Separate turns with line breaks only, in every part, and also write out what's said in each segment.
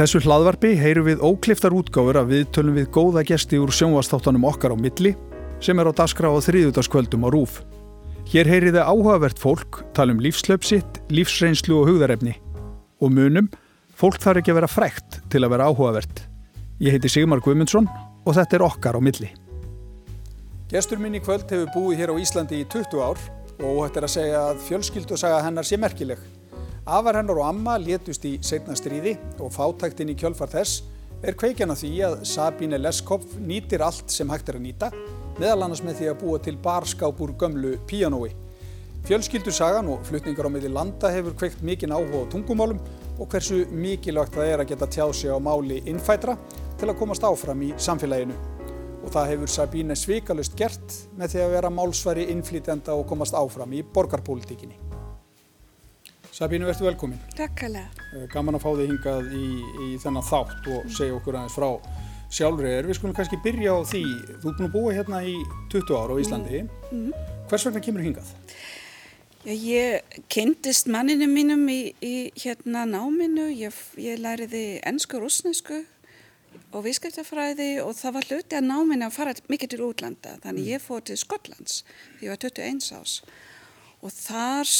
þessu hlaðvarpi heyru við ókliftar útgáfur að við tölum við góða gesti úr sjónvastáttanum okkar á milli sem er á daskra á þriðutaskvöldum á rúf. Hér heyriði áhugavert fólk, tala um lífslöpsitt, lífsreynslu og hugðarefni. Og munum, fólk þarf ekki að vera frækt til að vera áhugavert. Ég heiti Sigmar Guimundsson og þetta er okkar á milli. Gestur minn í kvöld hefur búið hér á Íslandi í 20 ár og þetta er að segja að fjölskyldusaga hennar sé merkileg. Afar hennar og amma létust í setna stríði og fátæktinn í kjölfar þess er kveikjan að því að Sabine Leskopf nýtir allt sem hægt er að nýta, meðal annars með því að búa til barskáp úr gömlu píanói. Fjölskyldusagan og flutningar á meði landa hefur kveikt mikinn áhuga á tungumálum og hversu mikilvægt það er að geta tjáð sig á máli innfætra til að komast áfram í samfélaginu. Og það hefur Sabine svikalust gert með því að vera málsværi innflýtenda og komast áfram í borgarpolítikinni. Sabínu, verður velkomin.
Takk alveg.
Gaman að fá þig hingað í, í þennan þátt og segja okkur aðeins frá sjálfriðir. Við skulum kannski byrja á því. Þú er búin að búa hérna í 20 ár á Íslandi. Mm -hmm. Hvers vegna kemur þú hingað?
Já, ég kynntist manninu mínum í, í hérna náminu. Ég, ég læriði ennsku og rúsnesku og viðskiptafræði og það var hluti að náminu að fara mikið til útlanda. Þannig mm. ég fór til Skotlands því ég var 21 ás og þar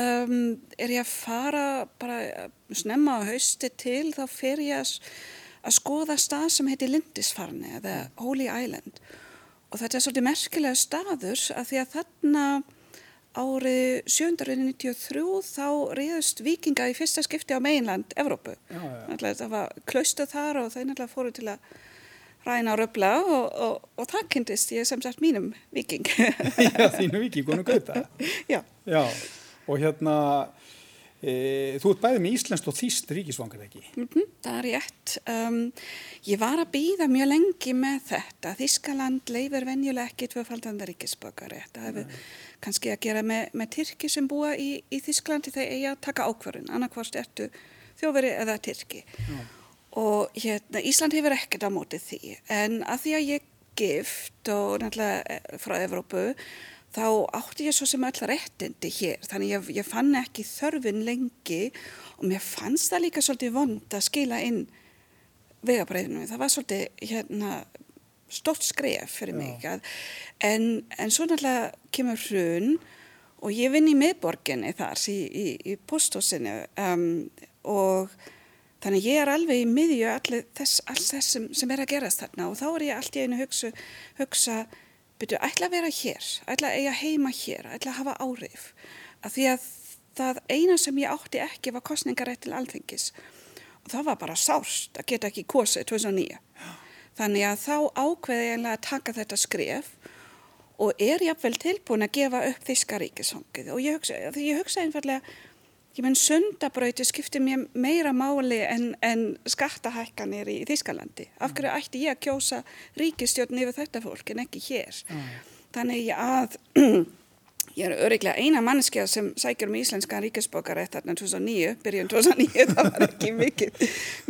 um, er ég að fara bara snemma á hausti til þá fer ég að, að skoða stað sem heitir Lindisfarni eða Holy Island og þetta er svolítið merkilega staður að því að þarna árið 793 þá reyðust vikinga í fyrsta skipti á meginland Evrópu. Já, já. Það var klaustuð þar og þau náttúrulega fóru til að ræna og röfla og, og, og það kynntist ég sem sagt mínum viking.
Já, þínu viking, konu Gauta.
Já.
Já, og hérna, e, þú ert bæðið með Íslandst og Þýst ríkisvangar ekki?
Mm -hmm, það er rétt. Um, ég var að býða mjög lengi með þetta. Þýskaland leifir venjuleg ekki tvöfaldanda ríkisbökari. Það hefur kannski að gera með, með Tyrki sem búa í, í Þýsklandi þegar ég að taka ákvarðun. Annarkvárt ertu þjófari eða Tyrki. Já og hérna, Ísland hefur ekkert á mótið því. En að því að ég gift og náttúrulega eh, frá Evrópu þá átti ég svo sem öll réttindi hér. Þannig ég, ég fann ekki þörfin lengi og mér fannst það líka svolítið vond að skila inn vegabræðinu, það var svolítið hérna stort skref fyrir mig en, en svo náttúrulega kemur hrun og ég vinn í miðborginni þar í, í, í posthúsinu um, og Þannig ég er alveg í miðju þess, alls þess sem, er að gerast þarna og þá er ég allt í einu hugsa, hugsa byrju, ætla að vera hér, ætla að eiga heima hér, ætla að hafa áhrif. Að því að það eina sem ég átti ekki var kostningarætt til alþengis og það var bara sást að geta ekki kosið 2009. Þannig að þá ákveði ég að taka þetta skref og er ég vel tilbúin að gefa upp Þíska ríkisfangið og ég hugsa, ég hugsa einfallega ég menn sundabrauti skiptir mér meira máli en, en skattahækkanir í Þískalandi. Af hverju ætti ég að kjósa ríkistjórn yfir þetta fólk en ekki hér? Þannig að ég er öryglega eina mannskja sem sækjur um íslenskan ríkisbókar eftir 2009, byrjun 2009, það var ekki mikið,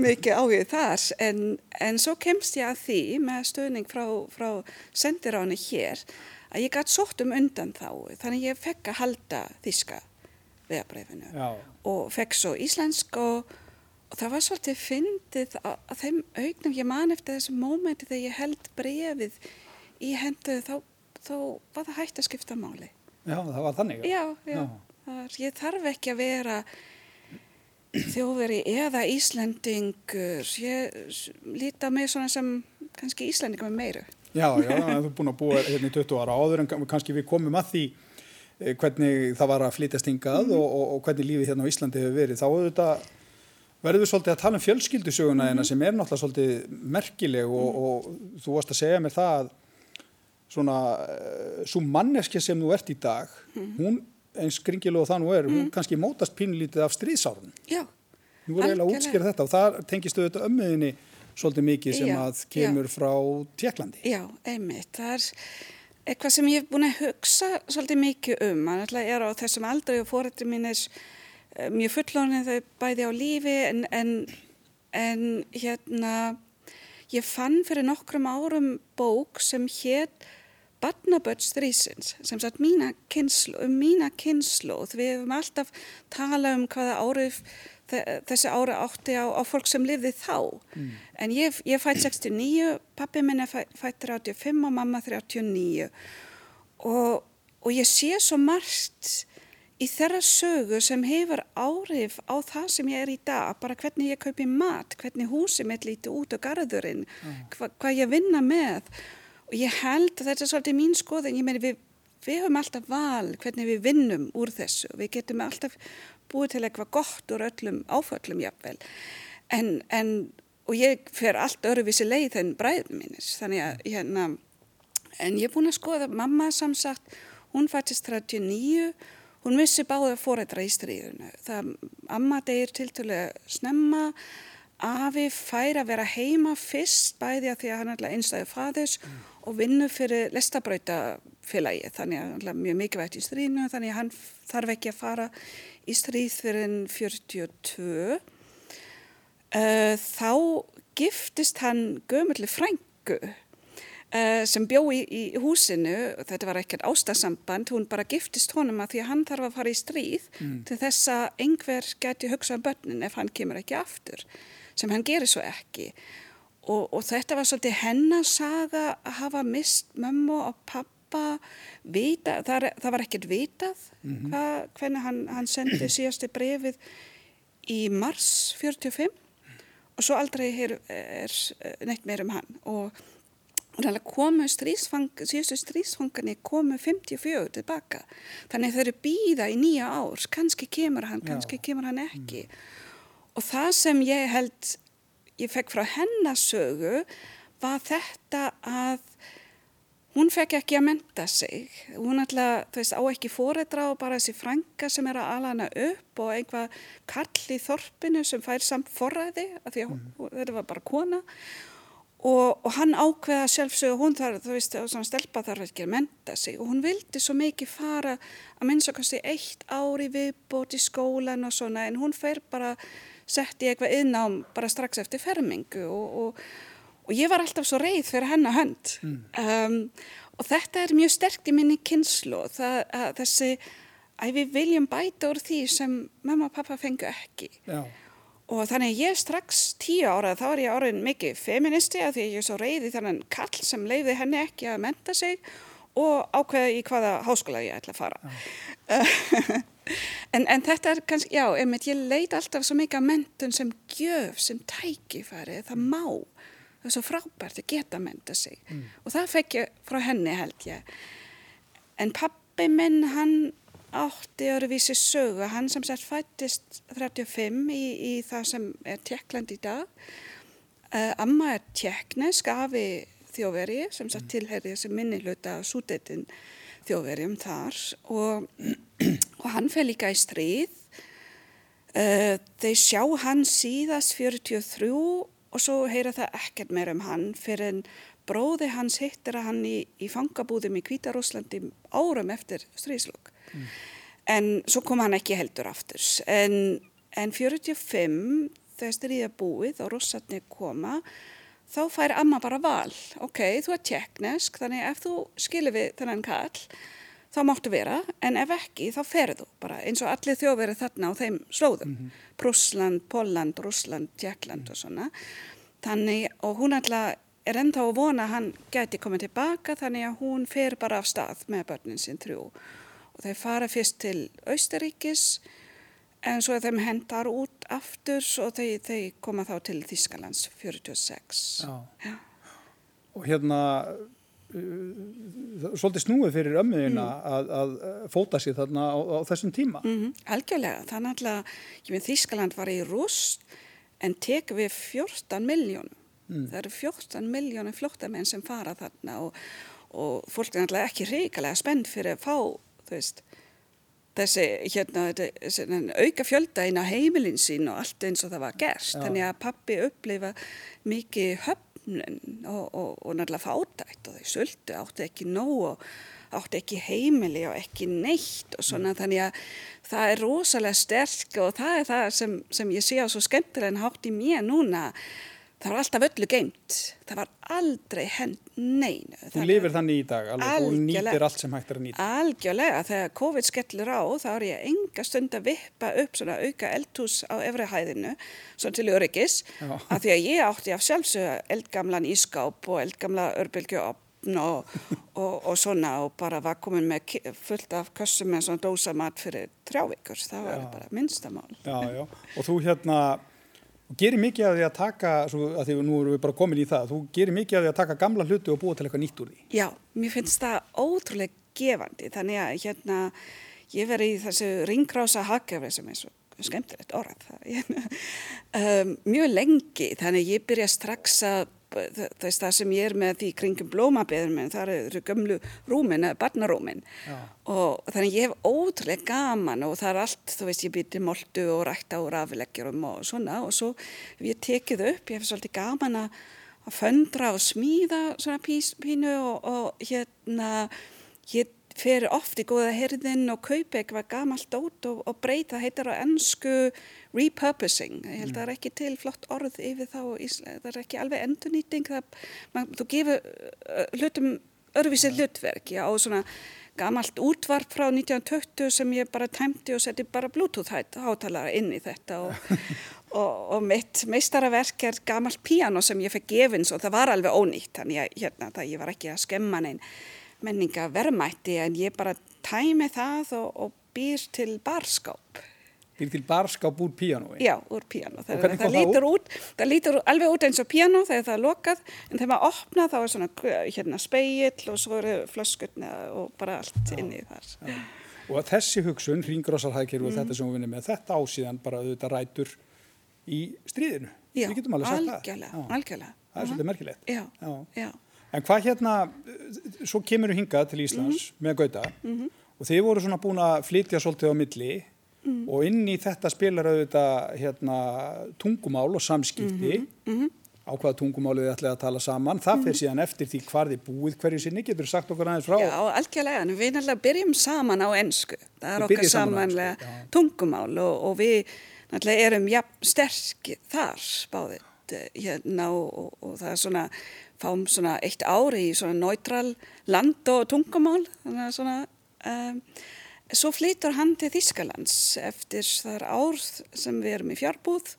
mikið áhugð þar. En, en svo kemst ég að því með stöðning frá, frá sendiráni hér að ég gætt sótt um undan þá. Þannig ég fekk að halda Þíska vegabrefinu og fekk svo íslensk og, og það var svolítið fyndið að, að þeim augnum ég man eftir þessu mómenti þegar ég held brefið í hendu þá, þá var það hægt að skipta máli.
Já, það var þannig.
Já, já. já. Ég þarf ekki að vera þjóðveri eða Íslandingur. Ég líti á mig svona sem kannski Íslandingur með meiru.
Já, já, þú er búin að búa hérna í 20 ára áður en kannski við komum að því hvernig það var að flytjast hingað mm. og, og, og hvernig lífið hérna á Íslandi hefur verið, þá verður við svolítið að tala um fjölskyldusöguna mm. sem er náttúrulega svolítið merkileg og, mm. og þú varst að segja mér það að svona eh, svo manneskja sem þú ert í dag mm. hún, eins skringil og það nú er hún mm. kannski mótast pínlítið af stríðsárun
Já,
Nú er eiginlega að útskýra þetta og það tengistu þetta ömmuðinni svolítið mikið sem já, að kemur já. frá Tjekklandi
Já, einmitt, það er eitthvað sem ég hef búin að hugsa svolítið mikið um, þannig er á þessum aldrei og fórættri mín er uh, mjög fullónið þau bæði á lífi en, en, en hérna ég fann fyrir nokkrum árum bók sem hétt Barnaböts þrýsins sem sagt mína kynslu, um mína kynslu við hefum alltaf talað um hvaða árið þessi ára átti á, á fólk sem lifði þá. Mm. En ég, ég fætt 69, pappi minn er fætt 35 og mamma 39 og, og ég sé svo margt í þeirra sögu sem hefur árif á það sem ég er í dag, bara hvernig ég kaupi mat, hvernig húsið mitt líti út á garðurinn, mm. hva, hvað ég vinna með og ég held að þetta er svolítið mín skoðin, ég meina við, við höfum alltaf val hvernig við vinnum úr þessu, við getum alltaf búið til eitthvað gott úr öllum áföllum jafnvel, en, en og ég fer allt öruvísi leið en bræðum minnis, þannig að hérna, en ég er búin að skoða, mamma samsagt, hún fættist 39 Hún missi báða fórættra í stríðunu. Það amma degir tiltölu snemma, afi fær að vera heima fyrst bæði að því að hann er einstæðu fæðis mm. og vinnu fyrir lestabrautafélagi. Þannig að hann er mjög mikilvægt í stríðinu, þannig að hann þarf ekki að fara í stríð fyrir enn 42. Þá giftist hann gömurli frængu Uh, sem bjó í, í húsinu, þetta var ekkert ástasamband, hún bara giftist honum að því að hann þarf að fara í stríð mm. til þess að einhver geti hugsað um börnin ef hann kemur ekki aftur, sem hann gerir svo ekki. Og, og þetta var svolítið hennarsaga að hafa mist mömmu og pappa, vita, það, það var ekkert vitað mm -hmm. hva, hvernig hann, hann sendi síðasti brefið í mars 45 og svo aldrei er, er neitt meir um hann og komu strísfang, síðustu strísfangarnir komu 54 tilbaka þannig þau eru býða í nýja árs kannski kemur hann, kannski Já. kemur hann ekki mm. Og það sem ég held ég fekk frá hennasögu var þetta að hún fekk ekki að menta sig. Hún alltaf, þú veist, á ekki fóreitra og bara þessi franga sem er að alana upp og einhvað kall í þorpinu sem fær samt forræði af því að mm. þetta var bara kona. Og, og hann ákveða sjálfsög og hún þarf, þú veist, svona stelpa þarf ekki að menta sig. Og hún vildi svo mikið fara að minnst okkar í eitt ári viðbót í skólan og svona en hún fer bara sett í eitthvað innám bara strax eftir fermingu og, og, og ég var alltaf svo reið fyrir hennar hönd mm. um, og þetta er mjög sterkt í minni kynslu það, að þessi að við viljum bæta úr því sem mamma og pappa fengu ekki. Já. Og þannig ég strax tíu ára þá er ég áraðin mikið feministi að því ég er svo reyði þannig kall sem leiði henni ekki að menta sig og ákveða í hvaða háskóla ég ætla að fara. En, en þetta er kannski, já, einmitt, ég leiti alltaf svo mikið að mentun sem gjöf, sem tækifæri, það má, það er svo frábært að geta menta sig mm. og það fekk ég frá henni held ég. En pappi minn, hann átti öruvísi sögu, hann sem sett fættist 35 í, í það sem er Tjekkland í dag uh, Amma er tjekknesk afi þjóveri sem sett mm. tilherri þessi minniluta sútetin þjóverjum þar og, og hann fer líka í stríð uh, þeir sjá hann síðast 43 og svo heyra það ekkert meir um hann fyrir en bróði hans hittir að hann í, í fangabúðum í Kvítarúslandi árum eftir stríðslokk Mm. En svo kom hann ekki heldur aftur. En, en 45, þegar stríða búið og rossatni koma, þá fær amma bara val. Ok, þú er tjekknesk, þannig ef þú skilir við þennan kall, þá máttu vera, en ef ekki, þá ferðu bara eins og allir þjóðverið þarna á þeim slóðum. Mm -hmm. Prúsland, Póland, Rúsland, Tjekkland mm -hmm. og svona. Þannig, og hún alltaf er ennþá að vona að hann geti komið tilbaka, þannig að hún fer bara af stað með börnin sín þrjú og þeir fara fyrst til Austeríkis en svo þeim hendar út aftur og þeir, þeir koma þá til Þískalands 46 Já. Já.
og hérna svolítið snúið fyrir ömmuðina mm. að, að fóta sér þarna á, á þessum tíma
mm -hmm. Algjörlega, þannig að Þískaland var í rúst en tek við 14 miljónum mm. það eru 14 miljónum flóttamenn sem fara þarna og, og fólk er náttúrulega ekki reikalega spennt fyrir að fá veist, þessi hérna, þessi, auka fjölda inn á heimilin sín og allt eins og það var gerst. Já. Þannig að pappi upplifa mikið höfnun og, og, og náttúrulega fátætt og þau söldu átti ekki nóg og átti ekki heimili og ekki neitt og svona mm. þannig að það er rosalega sterk og það er það sem, sem ég sé á svo skemmtilega en hátt í mér núna það var alltaf öllu geimt. Það var aldrei hend neinu.
Þú lifir þannig í dag, alveg, þú nýtir
Algjörlega.
allt sem hægt er að nýta.
Algjörlega, þegar COVID skellur á þá er ég enga stund að vippa upp svona auka eldhús á efri hæðinu svona til öryggis af því að ég átti af sjálfsögða eldgamlan ískáp og eldgamla örbylgjuopn og, og, og svona og bara var komin með fullt af kössum með svona dósamat fyrir trjávikur, það var
Já.
bara minnstamál.
Já, já, og þú hérna, þú gerir mikið af því að taka, að því nú erum við bara komin í það, þú gerir mikið af því að taka gamla hluti og búa til eitthvað nýtt úr því.
Já, mér finnst það ótrúlega gefandi þannig að hérna ég verið í þessu ringrása haggjafri sem er svo skemmtilegt orð það, hérna, um, mjög lengi þannig að ég byrja strax að þess það sem ég er með því kringum blómabeður minn, það eru gömlu rúmin eða barnarúmin
Já.
og þannig ég hef ótrúlega gaman og það er allt, þú veist, ég býti moltu og rækta og rafileggjurum og svona og svo ég tekið upp, ég hef svolítið gaman að að föndra og smíða svona pís, pínu og, og hérna ég fer oft í góða herðin og kaupa eitthvað gamalt út og, og breyta, það heitir á ennsku repurposing, ég held að það er ekki til flott orð yfir þá, það er ekki alveg endurnýting, það, man, þú gefur hlutum öðruvísi hlutverk, já, og svona gamalt útvarp frá 1920 sem ég bara tæmdi og setti bara bluetooth hátalara inn í þetta og, og, og mitt meistaraverk er gamalt piano sem ég fekk gefins og það var alveg ónýtt, þannig að hérna, ég var ekki að skemma neinn menninga verðmætti en ég bara tæmi það og, og býr til barskáp.
Býr til barskáp úr píanói.
Já, úr píano. Það, það,
það
lítur út? það lítur alveg út eins og píano þegar það er lokað en þegar maður opnað þá er svona hérna, speill og svo eru flöskutna og bara allt inni þar.
Og að þessi hugsun, ringrósarhækir og
Mhm.
þetta sem við vinnum með, þetta ásíðan bara auðvitað rætur í stríðinu.
Já, algjörlega.
Já.
algjörlega.
Það er svolítið merkilegt.
Já,
Já. En hvað hérna, svo kemur þú hingað til Íslands
Mhm.
með Gauta og þið voru svona búin að flytja svolítið á milli
Mhm.
og inn í þetta spilar auðvitað hérna, tungumál og samskipti
Mhm,
á hvaða tungumálið þið ætlaði að tala saman. Það fer síðan eftir því hvar þið búið hverju sinni, getur þú sagt okkur aðeins frá?
Já, algjörlega, en við náttúrulega byrjum saman á ennsku. Það er okkar samanlega tungumál og, og við náttúrulega erum jafn sterkir þar báðið hérna og, og, og það er svona, fáum svona eitt ári í svona neutral land og tungumál, þannig að svona, um, svo flytur hann til Þískalands eftir það er ár sem við erum í fjárbúð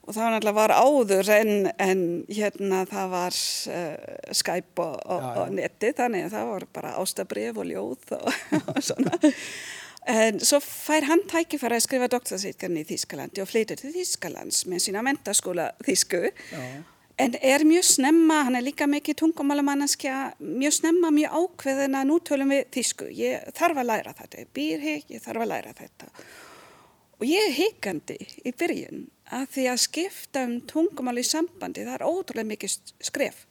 og það náttúrulega var áður en, en hérna það var uh, Skype og, og,
Já, já.
og neti þannig að það var bara ástabrif og ljóð og, og svona. En svo fær hann tækifæri að skrifa doktorsýtgarni í Þískalandi og flytur til Þískalands með sína mentaskóla Þísku.
Já.
En er mjög snemma, hann er líka mikið tungumálamanneskja, mjög snemma mjög ákveðin að nú tölum við Þísku. Ég þarf að læra þetta, ég býr hig, ég þarf að læra þetta. Og ég er hikandi í byrjun að því að skipta um tungumál í sambandi, það er ótrúlega mikið skref.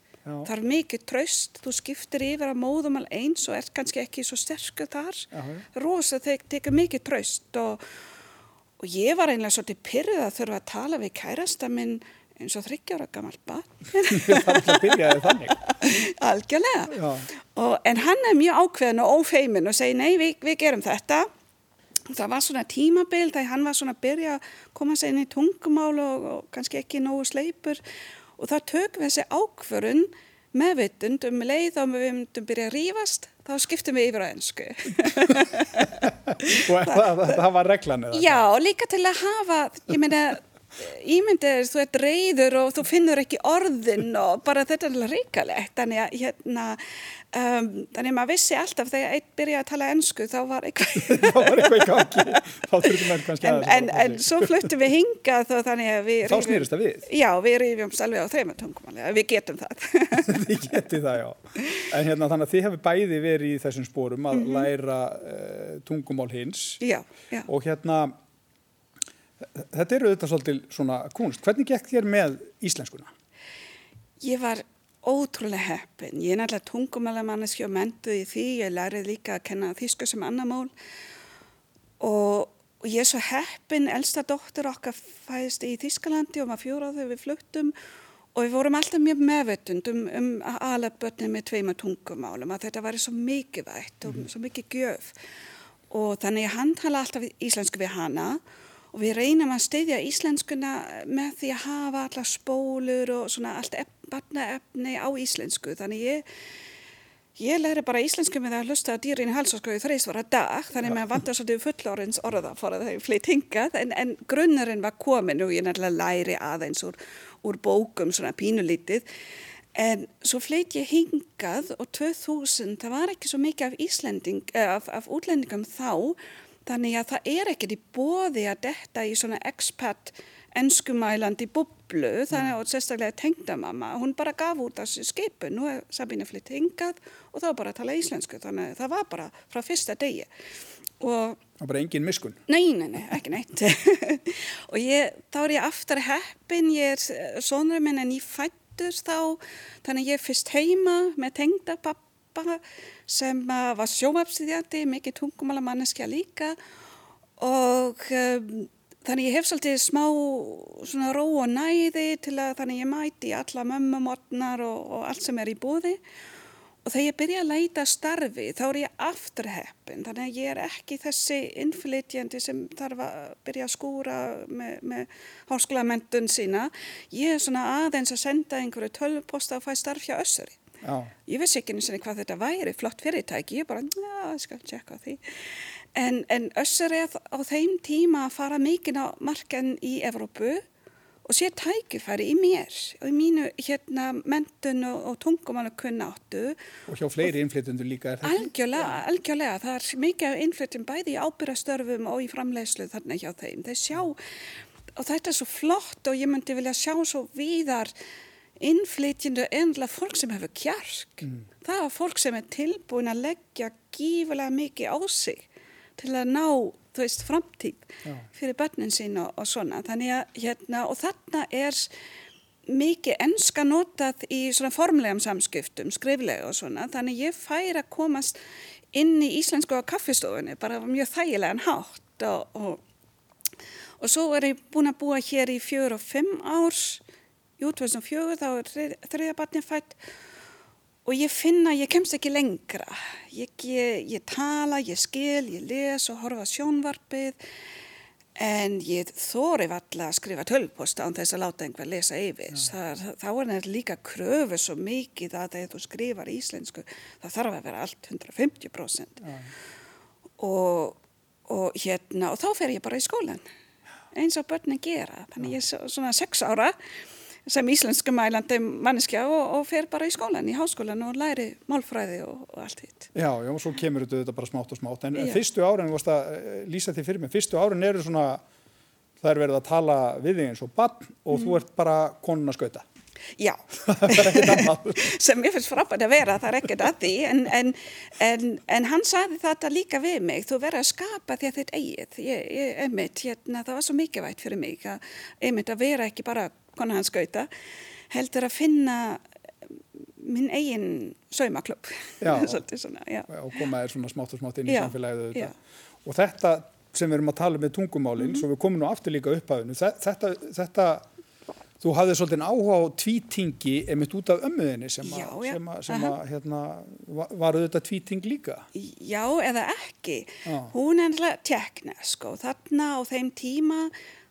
Það er mikið traust, þú skiptir yfir að móðumál eins og ert kannski ekki svo sterkur þar. Rosa þeg, tekur mikið traust og, og ég var einlega svolítið pyrrið að þurfa að tala við kærasta minn eins og þryggjára gammal barn.
Það er að byrjaði þannig.
Algjörlega. Og, en hann er mjög ákveðin og ófeimin og segir nei, við, við gerum þetta. Það var svona tímabil þegar hann var svona að byrja að koma sér inn í tungumál og, og kannski ekki nógu sleipur og það tökum við þessi ákvörun meðvitund um leið og við myndum byrja að rífast, þá skiptum við yfir á ennsku.
Það, það, það var reglan eða?
Já, líka til að hafa, ég meina, ímyndið, þú ert reyður og þú finnur ekki orðin og bara þetta er ríkalegt, þannig að hérna, um, þannig að maður vissi alltaf þegar einn byrjaði að tala ennsku þá var eitthvað,
Það var eitthvað í gangi. Þá þurftum við kannski
en,
aðeins að
en, en svo fluttum við hingað og þannig að við
Þá snerist það við.
Já, við rifjumst alveg á þreima tungumáli, við getum það.
Þið getið það, já. En hérna þannig að þið hefur bæði verið í þessum spórum að læra uh, tungumál hins
já, já.
og hérna þetta eru auðvitað svolítið svona kunst. Hvernig gekk þér með íslenskuna?
Ég var ótrúlega heppin. Ég er náttúrulega tungumálamanneski og mentuð í því. Ég lærið líka að kenna þýsku sem annar mál og, og ég er svo heppin. Elsta dóttir okkar fæðist í Þýskalandi og maður fjóra þegar við fluttum og við vorum alltaf mjög meðvötund um, um að ala börnum með tveima tungumálum að þetta væri svo mikið vægt og svo mikið gjöf og þannig ég handhala alltaf íslensku við hana og við reynum að steyðja íslenskuna með því að hafa alla spólur og svona allt barnaefni á íslensku. Þannig ég Ég læri bara íslensku með að hlusta að dýrin halsaskói þreysvara dag, þannig að maður vantar svolítið fullorins orða for að það er fleitt hingað, en, en grunnarinn var komin og ég náttúrulega læri aðeins úr, úr bókum svona pínulítið, en svo fleitt ég hingað og 2000, það var ekki svo mikið af, eh, af, af útlendingum þá, þannig að það er ekkert í bóði að detta í svona expat enskumælandi bublu þannig að sérstaklega tengdamamma hún bara gaf út þessu skipu nú er Sabine flytt hingað og það var bara að tala íslensku þannig að það var bara frá fyrsta degi.
Og það var bara engin miskun
nei, nei, nei, ekki neitt. Og ég, þá er ég aftur heppin ég er sonur minn en ég fættur þá þannig ég er fyrst heima með tengdapappa sem var sjómapsíðjandi mikið tungumala manneskja líka og um, Þannig ég hef svolítið smá svona ró og næði til að þannig ég mæti alla mömmumotnar og, og allt sem er í búði og þegar ég byrja að leita starfi þá er ég afturheppin þannig að ég er ekki þessi innflytjandi sem þarf að byrja að skúra með, með háskólamendun sína. Ég er svona aðeins að senda einhverju tölvposta og fæ starf hjá össuri. Já. Ég vissi ekki eins og hvað þetta væri, flott fyrirtæki, ég bara, já, ég skal tjekka því. En, en össur er á þeim tíma að fara mikinn á markan í Evrópu og sé tækifæri í mér og í mínu hérna mentun og, og tungumánu kunnáttu.
Og hjá fleiri innflytjundur líka er
þetta? Algjörlega, ja. algjörlega. Það er mikið innflytjum bæði í ábyrrastörfum og í framlegslu þarna hjá þeim. Þeir sjá, og þetta er svo flott og ég myndi vilja sjá svo víðar innflytjundu endla fólk sem hefur kjark. Mm. Það er fólk sem er tilbúin að leggja gífulega mikið á sig til að ná, þú veist, framtíð Já. fyrir börnin sín og, og svona. Þannig að, hérna, og þarna er mikið enska notað í svona formlegum samskiptum, skriflega og svona. Þannig ég fær að komast inn í íslensku á kaffistofunni, bara mjög þægilegan hátt og, og, og svo er ég búin að búa hér í fjör og fimm árs, jú, 2004, þá er þriðabatni fætt og ég finna, ég kemst ekki lengra. Ég, ég, ég tala, ég skil, ég les og horfa sjónvarpið en ég þóri valla að skrifa tölposta án þess að láta einhver lesa yfir. Ja. Þá er það líka kröfu svo mikið að þegar þú skrifar íslensku það þarf að vera allt 150% ja. og, og hérna og þá fer ég bara í skólan eins og börnin gera. Þannig ég er svona sex ára sem íslensku mælandi manneskja og, og fer bara í skólan, í háskólan og læri málfræði og, og allt hitt.
Já, já, og svo kemur þetta bara smátt og smátt, en já. fyrstu árin, varst að eh, lýsa því fyrir mig, fyrstu árin eru svona, það er verið að tala við þig eins og bann og mm. þú ert bara konun að skauta.
Já, sem ég finnst frábært að vera, það er ekkert að því, en, en, en, en hann saði þetta líka við mig, þú verður að skapa því að þetta eigið, ég, ég, einmitt, hérna, það var svo mikilvægt fyrir mig að, einmitt, að vera ekki bara konu hans gauta, heldur að finna minn eigin saumaklubb
og koma þér svona smátt og smátt inn í já, samfélagið já. og þetta sem við erum að tala með tungumálinn, mm -hmm. svo við komum nú aftur líka upp að hennu, þetta, þetta þú hafði svolítið áhuga á tvítingi emitt út af ömmuðinni sem, já, a, sem, a, sem að hérna, var auðvitað tvíting líka?
Já, eða ekki. Hún er náttúrulega tjekknesk og þarna á þeim tíma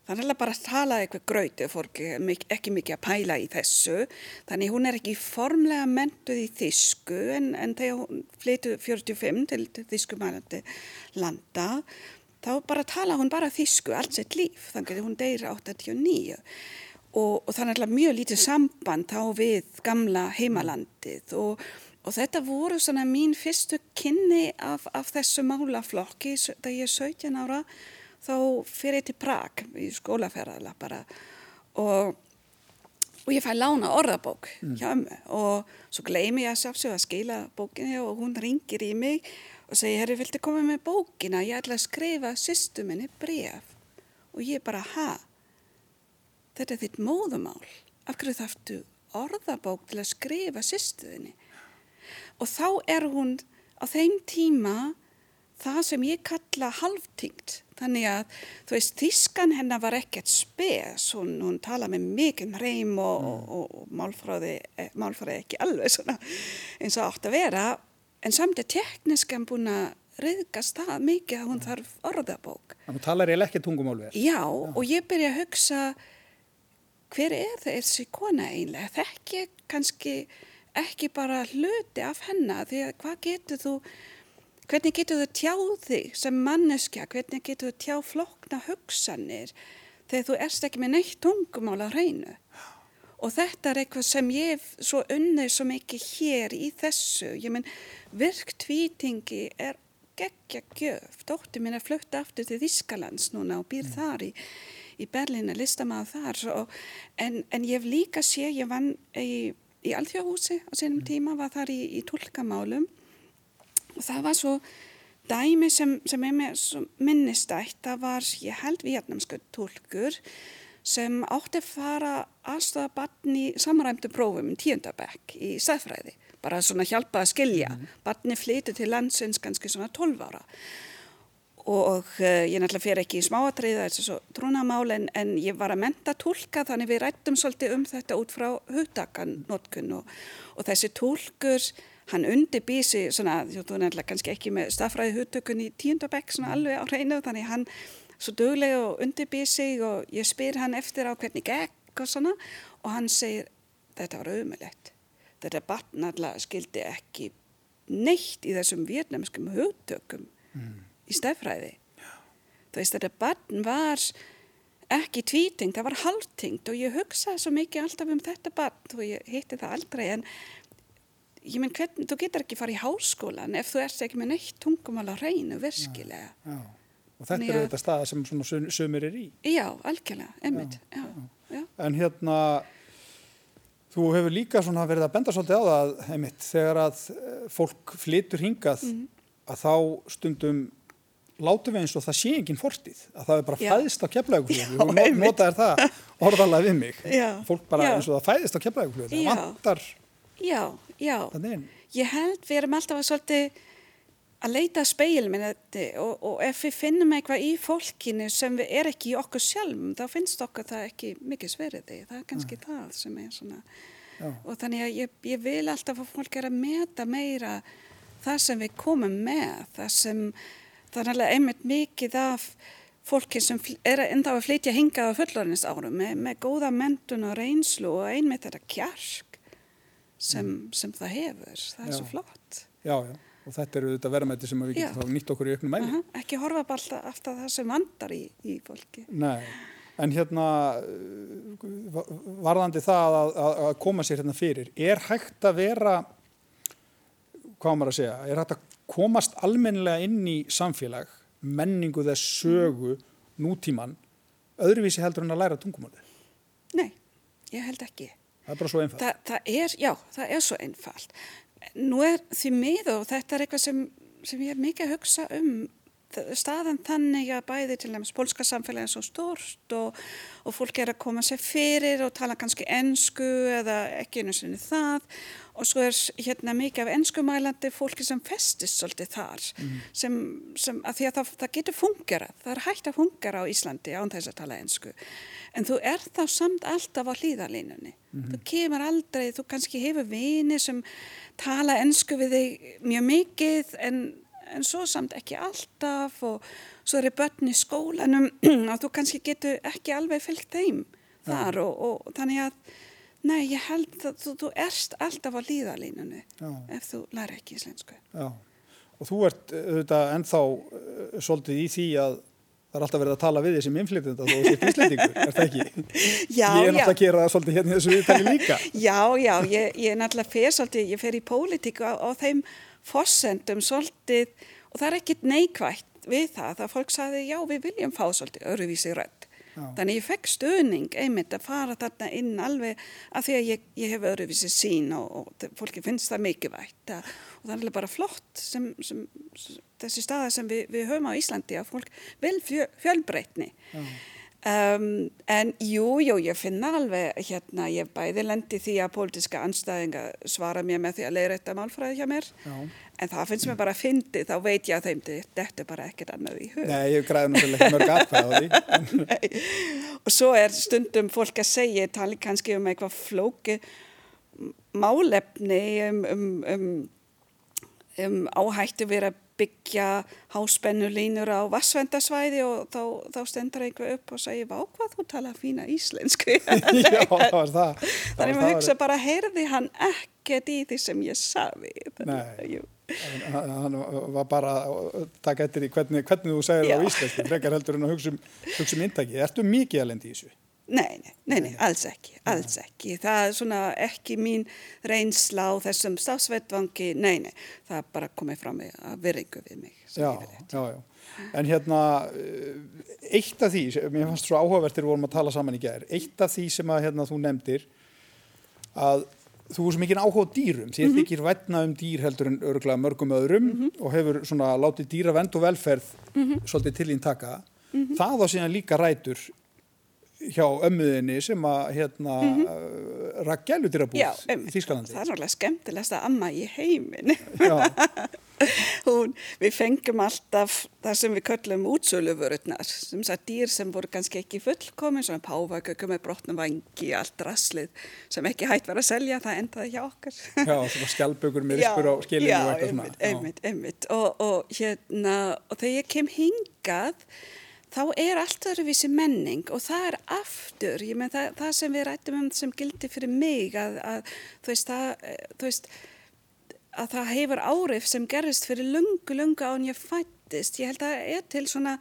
Þannig að bara tala eitthvað gröyti og fólk ekki mikið að pæla í þessu. Þannig hún er ekki formlega mentuð í þísku en, en þegar hún flyttu 45 til, þískumælandi landa þá bara tala hún bara þísku allt sitt líf. Þannig að hún deyra 89 og, og þannig að mjög lítið samband þá við gamla heimalandið og, og þetta voru svona mín fyrstu kynni af, af þessu málaflokki þegar ég er 17 ára þá fyrir ég til Prag í skólaferðala bara og, og ég fæ lána orðabók mm. hjá ömmu og svo gleymi ég að sjálfsög að skila bókinni og hún ringir í mig og segir, herri, viltu koma með bókina? Ég ætla að skrifa sýstu minni bref og ég bara, ha? Þetta er þitt móðumál. Af hverju þarftu orðabók til að skrifa sýstuðinni? Og þá er hún á þeim tíma það sem ég kalla halvtingt Þannig að, þú veist, þískan hennar var ekkert spes, hún, hún tala með mikið hreim og, mm. og, og málfræði, eh, málfræði ekki alveg svona eins og átt að vera, en samt er tekniskan búin að riðgast það mikið að hún þarf orðabók.
Þannig talar ég ekki tungumálverð.
Já, Já, og ég byrja að hugsa hver er þessi kona einlega? Þekki kannski ekki bara hluti af hennar því að hvað getur þú, hvernig getur þú tjáð þig sem manneskja, hvernig getur þú tjáð flokna hugsanir þegar þú erst ekki með neitt tungumál á hreinu? Og þetta er eitthvað sem ég hef svo unnið svo mikið hér í þessu. Ég menn, virktvítingi er geggja gjöf. Dóttir mín er flutt aftur til Þískalands núna og býr mm. þar í, í Berlín að lista maður þar. Svo, en, en ég hef líka sé, ég vann í, í Alþjóðhúsi á sínum mm. tíma, var þar í, í tólkamálum og það var svo dæmi sem, sem er með minnistætt. Það var, ég held, vietnamsku tólkur sem átti að fara aðstofa barni samræmdu prófum í tíundabekk í sæðfræði, bara svona hjálpa að skilja. Mm. Barni flyti til landsins kannski svona 12 ára og uh, ég náttúrulega fer ekki í smáatriða þessu svo trúnamál en, en ég var að menta tólka þannig við rættum svolítið um þetta út frá hugdakannotkun og, og þessi tólkur hann undirbýsi svona, þú náttúrulega kannski ekki með staðfræði hugdökun í tíundabekk svona alveg á hreinu þannig hann svo döglega og undirbýr sig og ég spyr hann eftir á hvernig gekk og svona og hann segir þetta var auðmulegt. Þetta barn alltaf skildi ekki neitt í þessum vietnamskum hugtökum mm. í stefræði. Þú veist þetta barn var ekki tvítingt, það var halvtingt og ég hugsaði svo mikið alltaf um þetta barn og ég hitti það aldrei en ég menn þú getur ekki farið í háskólan ef þú ert ekki með neitt tungumál á reynu virkilega. Já, já.
Og þetta er þetta staða sem svona sömur er í.
Já, algjörlega, einmitt. Já,
já, en hérna, þú hefur líka svona verið að benda svolítið á það, einmitt, þegar að eh, fólk flytur hingað mm -hmm. að þá stundum látum við eins og það sé enginn fortið, að það er bara fæðist á keflaugflöðu. Þú notaður það orðalega við mig. Fólk bara eins og það fæðist á keflaugflöðu. Það vantar
þannig einn. Ég held við erum alltaf að svolítið að leita speilminni og, og ef við finnum eitthvað í fólkinu sem er ekki í okkur sjálfum þá finnst okkur það ekki mikið sveriði það er kannski ja. það sem er svona Já. og þannig að ég, ég vil alltaf að fólk er að meta meira það sem við komum með það sem það er alveg einmitt mikið af fólki sem er enda að flytja hingað á fullorins árum með, með góða mentun og reynslu og einmitt þetta kjark sem, sem það hefur það er já. svo flott
Já, já og þetta eru þetta verðmætti sem við getum nýtt okkur í auknum mæli. Uh
-huh. Ekki horfa bara alltaf, alltaf það sem vandar í, í fólki.
Nei, en hérna varðandi það að, að koma sér hérna fyrir, er hægt að vera, hvað maður að segja, er hægt að komast almennilega inn í samfélag, menningu þess sögu, mm. nútíman, öðruvísi heldur en að læra tungumálið?
Nei, ég held ekki.
Það er bara svo einfalt.
Þa, það er, já, það er svo einfalt nú er því miður og þetta er eitthvað sem, sem ég er mikið að hugsa um staðan þannig að bæði til dæmis pólska samfélagi er svo stort og, og fólk er að koma sér fyrir og tala kannski ennsku eða ekki einu sinni það og svo er hérna mikið af ennskumælandi fólki sem festist svolítið þar mm. sem, sem að því að það, það getur fungerað, það er hægt að fungera á Íslandi án þess að tala ennsku en þú er þá samt alltaf á hlýðalínunni mm -hmm. þú kemur aldrei, þú kannski hefur vini sem tala ennsku við þig mjög mikið en en svo samt ekki alltaf og svo er börn í skólanum og þú kannski getur ekki alveg fylgt þeim þar og, og þannig að nei, ég held að þú, þú erst alltaf á líðalínunu ef þú læri ekki íslensku.
Já, og þú ert auðvitað ennþá uh, svolítið í því að Það er alltaf verið að tala við því sem inflytjandi og þú ert íslendingur, er það ekki?
Já,
ég er náttúrulega að gera það svolítið hérna þessu viðtali líka.
Já, já, ég, ég er náttúrulega fer svolítið, ég fer í pólitíku á, á þeim fossendum svolítið og það er ekkit neikvægt við það. Það fólk saði já við viljum fá svolítið öruvísi rödd já. þannig ég fekk stöðning einmitt að fara þarna inn alveg að því að ég, ég hef öruvísi sín og, og fólki finnst það mikilvægt og það er alveg bara flott sem, sem, þessi staða sem við, við höfum á Íslandi að fólk vil fjö, fjölbreytni já Um, en jú, jú, ég finna alveg hérna, ég bæði lendi því að pólitíska anstæðinga svara mér með því að leiðra þetta málfræði hjá mér. Já. en það finnst mér bara að fyndi þá veit ég að þeim þetta er bara ekkert annað í hug.
Nei, ég græði náttúrulega mörg aðkvæða á því.
Og svo er stundum fólk að segja, tali kannski um eitthvað flóki málefni um, um, um, um áhættu vera byggja háspennulínur á vassvendasvæði og þá, þá stendur einhver upp og segir, vá hvað þú tala fína íslensku.
Já, það var það.
Þannig að hugsa bara, heyrði hann ekkert í því sem ég saði.
Nei, hann var bara að taka eftir í hvernig, hvernig þú segir það á íslensku, frekar heldur en að hugsa um, hugsa um inntaki. Ertu mikið lendi í þessu?
Nei, nei, nei, nei, alls ekki, alls ekki. Það er svona ekki mín reynsla á þessum stafsvettvangi, nei, nei, það er bara komið fram með að verðingu við mig.
Já, já, já. En hérna, eh, eitt af því, mér fannst svo áhugavertir vorum að tala saman í gerð, eitt af því sem að hérna, þú nefndir að þú er svo mikið áhuga á dýrum, því að mm -hmm. þykir vætna um dýr heldur en örgulega mörgum öðrum mm -hmm. og hefur svona látið dýravend og velferð mm -hmm. svolítið til ín taka. Mhm. Það á síðan líka rætur hjá ömmuðinni sem að hérna mm -hmm. rakk gæludýrabúð í Þýskalandi.
Það er alveg skemmtilegast að amma í heiminn. Hún, við fengum alltaf það sem við köllum útsölufurutnar, sem það dýr sem voru kannski ekki fullkomin, svona páfagöku með brotnum vangi, allt rasslið sem ekki hægt var að selja, það endaði hjá okkar.
Já, svona skjálpökur með rispur á skilinu og eitthvað svona.
Já, einmitt, einmitt. Og, og hérna, og þegar ég kem hingað, þá er allt öðruvísi menning og það er aftur, ég menn það, það sem við rættum um sem gildi fyrir mig að, að þú, veist, það, þú veist að það hefur árif sem gerist fyrir lungu, lungu án ég fættist, ég held að það er til svona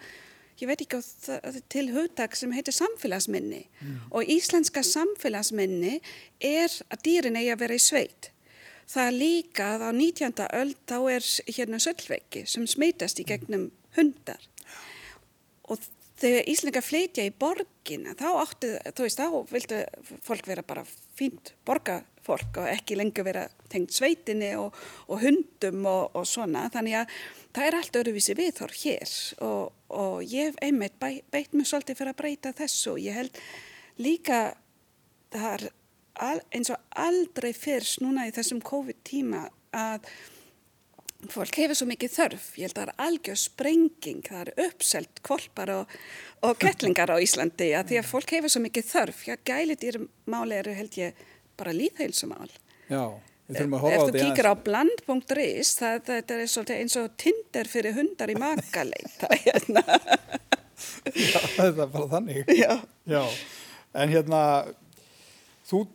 ég veit ekki á það til hugtak sem heitir samfélagsminni mm. og íslenska samfélagsminni er að dýrin eigi að vera í sveit það er líka að á 19. öll þá er hérna söllveggi sem smeitast í gegnum hundar og þegar Íslingar flytja í borgin þá áttu, þú veist, þá vildu fólk vera bara fínt borgafólk og ekki lengur vera tengt sveitinni og, og hundum og, og svona, þannig að það er allt öruvísi viðhór hér. Og, og ég hef einmitt bæ, beitt mig svolítið fyrir að breyta þessu. Og ég held líka það er eins og aldrei fyrst núna í þessum COVID tíma að fólk hefur svo mikið þörf, ég held að það er algjör sprenging, það er uppselt kvolpar og, og kettlingar á Íslandi að því að fólk hefur svo mikið þörf. Já, gælitýrmáli eru held ég bara líðheilsumál Ef þú kíkir á bland.is það, það er svolítið eins og tinder fyrir hundar í makaleita hérna.
Já, það er bara þannig.
Já,
já. En hérna þú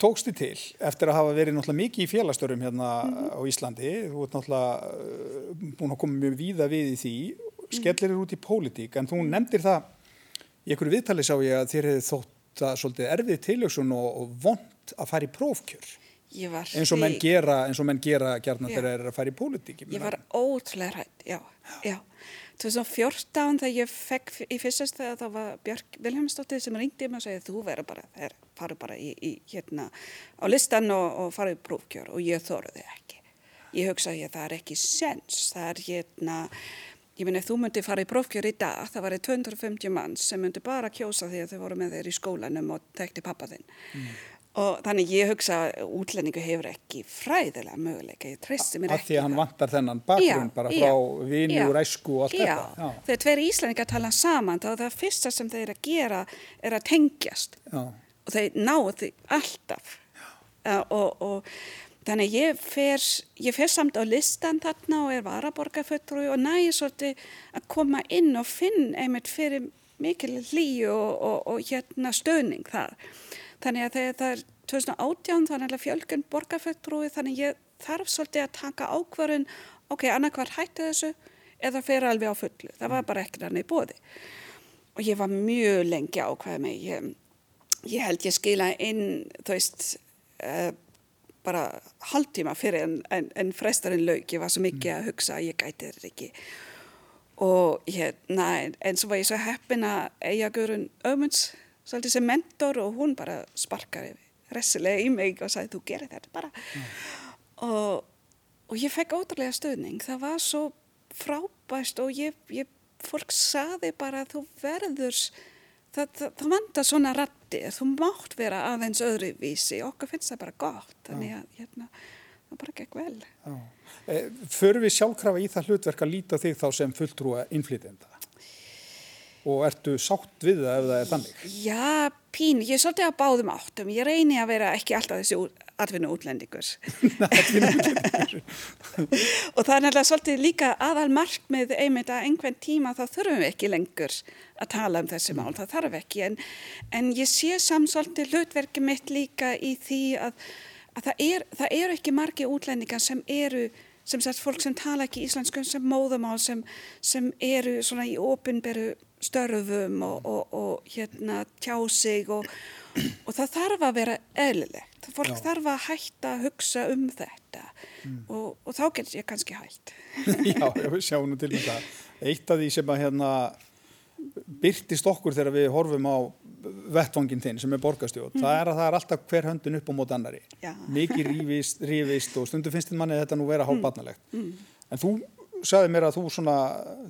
tókst þið til eftir að hafa verið náttúrulega mikið í félagstörum hérna mm -hmm. á Íslandi? Þú ert náttúrulega uh, búin að koma mjög víða við í því skellir þér út í pólitík en þú mhm. nefndir það í einhverju viðtali sá ég að þér hefði þótt að svolítið erfið tilöksun og, og vond að fara í prófkjör. Eins og menn gera eins og menn gera gerna þegar þeir eru að fara í pólitík
Ég var ótrúlega hrætt, já, já 2014 þegar ég fekk í fyrstast þegar það var Björk Vilhelmsdóttir sem ringdi mig og segið þú verður bara, þeir faru bara í, í, hérna á listan og, og faru í prófkjör og ég þóruði ekki. Ég hugsaði að það er ekki sens, það er hérna, ég minn ef þú myndi fara í prófkjör í dag, það var 250 manns sem myndi bara kjósa því að þau voru með þeir í skólanum og tekti pappa þinn. Mm og þannig ég hugsa að útlendingu hefur ekki fræðilega möguleika, ég treysti mér
ekki. Af því að hann vantar þennan bakgrunn bara frá vini og ræsku og allt
já. þetta. Já, þegar tveir íslendingar tala saman þá er það fyrsta sem þeir að gera er að tengjast já. og þeir náðu því alltaf uh, og, og þannig ég fer, ég fer samt á listan þarna og er varaborgarfötru og næði svolítið að koma inn og finn einmitt fyrir mikil hlýju og, og, og hérna stöðning þar Þannig að þegar það er 2018 þannig að fjölgun borgarfjöldrúi þannig ég þarf svolítið að taka ákvarðun ok, annarkvar hætti þessu eða fer alveg á fullu. Það var bara ekkert annað í bóði. Og ég var mjög lengi ákvaðið mig. Ég, ég held ég skila inn, þú veist, uh, bara haldtíma fyrir en, en, en frestarinn laug. Ég var svo mikið að hugsa að ég gæti þetta ekki. Og hérna, en svo var ég svo heppin að eiga Guðrun Ömunds svolítið sem mentor og hún bara sparkar resilega í mig og sagði þú gerir þetta bara. Mm. og, og ég fekk ótrúlega stöðning það var svo frábæst og ég, ég fólk saði bara þú verður það, það, það vandar svona ratti þú mátt vera aðeins öðruvísi. Okkur finnst það bara gott. Þannig að hérna, það bara gekk vel.
E, Föru við sjálfkrafa í það hlutverk að líta þig þá sem fulltrúa innflytenda? Og ertu sátt við það ef það er þannig?
Já, pín, ég er svolítið að báðum áttum. Ég reyni að vera ekki alltaf þessi atvinnu útlendingur. og það er nefnilega svolítið líka aðal markmið einmitt að einhvern tíma þá þurfum við ekki lengur að tala um þessi mál, það þarf ekki. En, en ég sé samt svolítið hlutverki mitt líka í því að, að það, er, það eru ekki margi útlendingar sem eru sem sagt fólk sem tala ekki íslensku sem móðumál sem, sem eru svona í ofinberu störfum og, og, og hérna tjá sig og, og það þarf að vera eðlilegt. Fólk Já. þarf að hætta að hugsa um þetta mm. og þá getur ég kannski hætt.
Já, ég sjá nú til þetta. Eitt af því sem að hérna byrtist okkur þegar við horfum á vettvangin þinn sem er borgastjóð mm. það er að það er alltaf hver höndun upp á mót annari Já. mikið rífist, rífist og stundu finnst þinn manni þetta nú vera mm. mm. en þú sagði mér að þú svona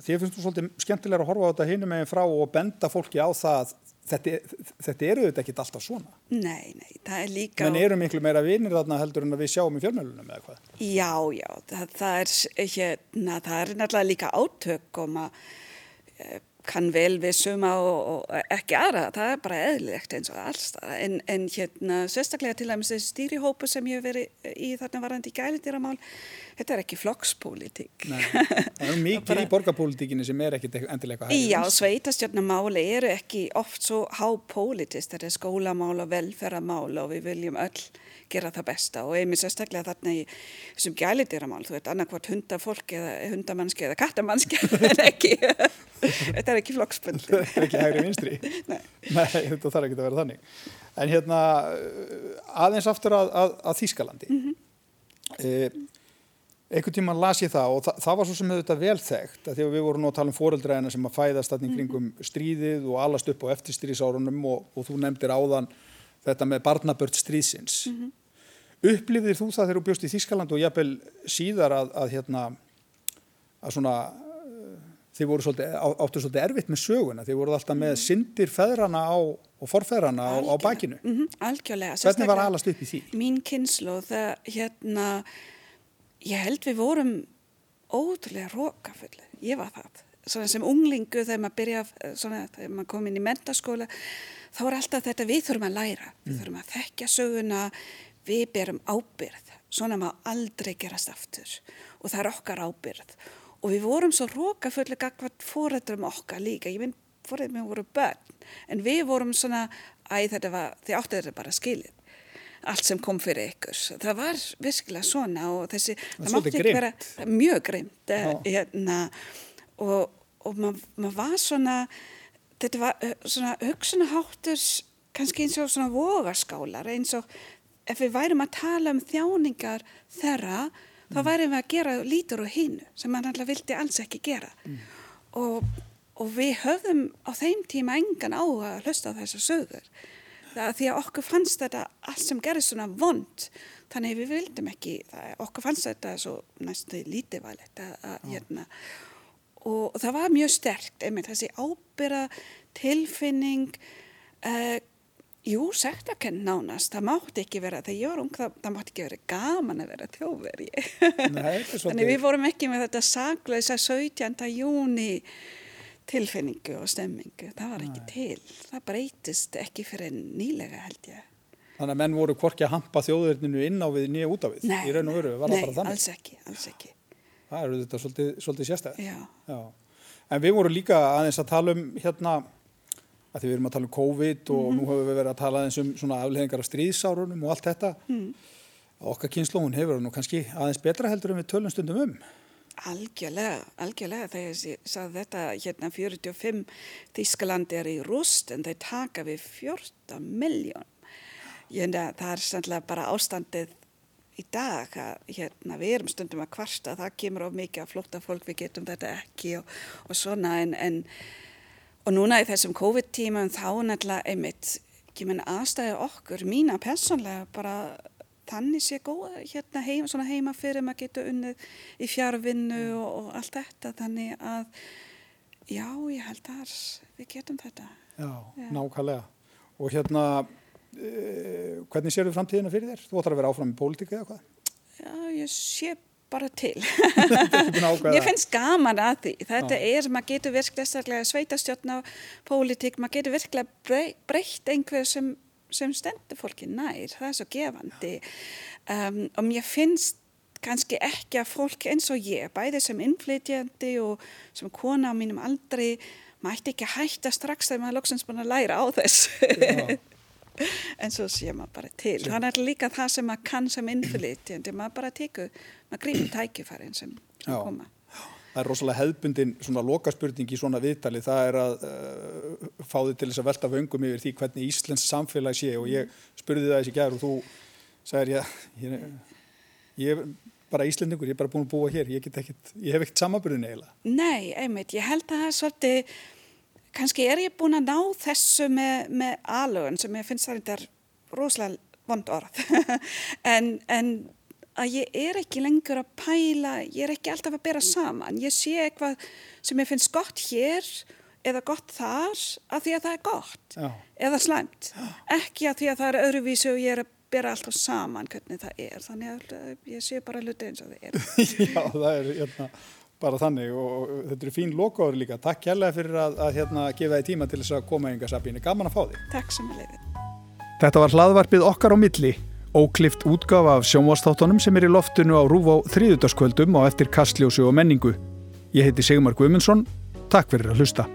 þér finnst þú svolítið skemmtilega að horfa á þetta hinum meginn frá og benda fólki á það þetta, þetta eru þetta ekki alltaf svona?
Nei, nei, það er líka
menn eru miklu meira vinir þarna heldur en að við sjáum í fjölmjölunum eða hvað?
Já, já, það, það er hérna, það er náttúrulega líka átök og maður eh, kann vel við suma og, og ekki aðra, það er bara eðlilegt eins og alls en, en hérna sérstaklega til að þessi stýrihópu sem ég hef verið í þarna varandi í gælitýramál þetta er ekki flokkspolítik
Það er mikið bara, í borgarpolítikinu sem er ekki endilega
hægir Já, sveitastjórnamáli eru ekki oft svo hápolítist, þetta er skólamál og velferamál og við viljum öll gera það besta. Og einmitt sérstaklega þarna í þessum gælitýramál, þú veit annarkvart hundafólk eða hundamannski eða kattamannski en ekki þetta er ekki flokksbund
þetta er ekki hægri vinstri Nei. Nei, þetta þarf ekki að vera þannig en hérna aðeins aftur að, að, að Þískalandi mm -hmm. e, einhvern tíma las ég það og það, það var svo sem hefur þetta vel þekkt að því að við vorum nú að tala um foreldræðina sem að fæðast kringum mhm. stríðið og allast upp á eftirstríðsárunum og, og þú nefndir áðan þetta með barnabört stríðsins mm -hmm upplifðir þú það þegar þú bjóst í Þískaland og jafnvel síðar að, að hérna að svona voru svolítið, áttu svolítið erfitt með söguna. Þið voru alltaf með syndir feðrana á, og forfeðrana á, á bakinu.
Mm -hmm, Algjörlega.
Hvernig var alast upp í því?
Mín kynslu það hérna ég held við vorum ótrúlega rókafulli, ég var það. Svona sem unglingu þegar maður byrja svona, þegar maður kom inn í mentaskóla þá er alltaf þetta við þurfum að læra. Við mm. þurfum að þekkja söguna. Við berum ábyrð, svona maður aldrei gerast aftur. Og það er okkar ábyrð og við vorum svo rókafulli gagvat fórætturum okkar líka, ég minn fórætturum við vorum börn, en við vorum svona, æ þetta var, þið áttu þetta bara skilið. Allt sem kom fyrir ykkur. Það var virkilega svona og þessi,
það, það mátti ekki vera
mjög greimt eh, hérna, og, og maður mað var svona, þetta var eh, svona hugsunaháttur kannski eins og svona vogaskálar eins og ef við værum að tala um þjáningar þeirra. Þá værum við að gera lítur og hínu sem mann alltaf vildi alls ekki gera. Mm. og, og við höfðum á þeim tíma engan á að hlusta á þessar sögur. Það, því að okkur fannst þetta allt sem gerist svona vond. Þannig við vildum ekki, það, okkur fannst þetta svo næstu lítið valið hérna, og, og það var mjög sterkt einmitt þessi ábyrra tilfinning uh, Jú, sektakenn nánast, það mátti ekki vera, þegar ég var ung, það, það mátti ekki vera gaman að vera þjóðveri. Þannig við vorum ekki með þetta saglösa 17. júni tilfinningu og stemmingu, það var ekki Nei. til, það breytist ekki fyrir nýlega held ég.
Þannig að menn voru hvorki að hampa þjóðverðinu inn á við nýja út á við,
nei,
í raun og veru, var
það
bara þannig?
Nei, alls ekki, alls ekki.
Það eru þetta svolítið, svolítið sérstæð.
Já.
Já. En við vorum líka aðeins að tala um hérna að því við erum að tala um COVID og mm -hmm. nú höfum við verið að tala eins um svona afleðingar af stríðsárunum og allt þetta. Mm. okkar kynnslóhun hefur nú kannski aðeins betra heldur en við tölum stundum um.
Algjörlega, algjörlega. Þegar ég sagði þetta hérna 45 Þískaland er í rúst en þeir taka við 14 miljón hérna það er sannlega bara ástandið í dag að hérna við erum stundum að kvarsta það kemur of mikið að flóta fólk við getum þetta ekki og, og svona en, en Og núna í þessum COVID-tíma þá náttúrulega einmitt, menn aðstæði okkur, mína personlega bara þannig sé góða hérna heima, svona heima fyrir maður getur unnið í fjárvinnu og, og allt þetta þannig að já ég held að við getum þetta.
Já, já. nákvæmlega. Og hérna, e, hvernig séu þú framtíðina fyrir þér? Þú ætlar að vera áfram í pólitíka eða hvað?
Já, ég sé bara til.
Mér
finnst gaman að því. Þetta Já. er, maður getur virkilega sveitastjórn á pólitík, maður getur virkilega breytt einhver sem, sem stendur fólki nær. Það er svo gefandi. Um, og mér finnst kannski ekki að fólk eins og ég, bæði sem innflytjandi og sem kona á mínum aldrei, maður ætti ekki að hætta strax þegar maður er loksins búin að læra á þess. en svo sé maður bara til. Sjö. þannig er líka það sem maður kann sem innflytjandi. Maður bara tekur, maður grýpur tækifærin sem, sem koma.
Það er rosalega hefðbundin svona lokaspurning í svona viðtali, það er að uh, fá þið til þess að velta vöngum yfir því hvernig Íslands samfélag sé. Og ég spurði það þessi gæður og þú sagðir ég, ég, ég bara Íslandingur, ég er bara búin að búa hér, ég, ekkit, ég hef ekkert samaburðin eiginlega.
Nei, einmitt, ég held að það er svolítið kannski er ég búin að ná þessu með, með alögun sem ég finnst það er rosalega vond orð. En, en að ég er ekki lengur að pæla ég er ekki alltaf að bera saman. Ég sé eitthvað sem ég finnst gott hér eða gott þar að því að það er gott Já. eða slæmt. Ekki að því að það er öðruvísu og ég er að bera alltaf saman hvernig það er. Þannig að ég sé bara hluti eins og það er
Já, það er hérna bara þannig og þetta eru fín lokaður líka. Takk kærlega fyrir að, að hérna, gefa þið tíma til þess að koma yngar Sabíni. Gaman að fá þig.
Takk sem að leiði.
Þetta var hlaðvarpið okkar á milli. Óklift útgafa af sjónvastáttunum sem er í loftinu á Rúf á þrýðutaskvöldum og eftir kastljósu og menningu. Ég heiti Sigmar Guimundsson. Takk fyrir að hlusta.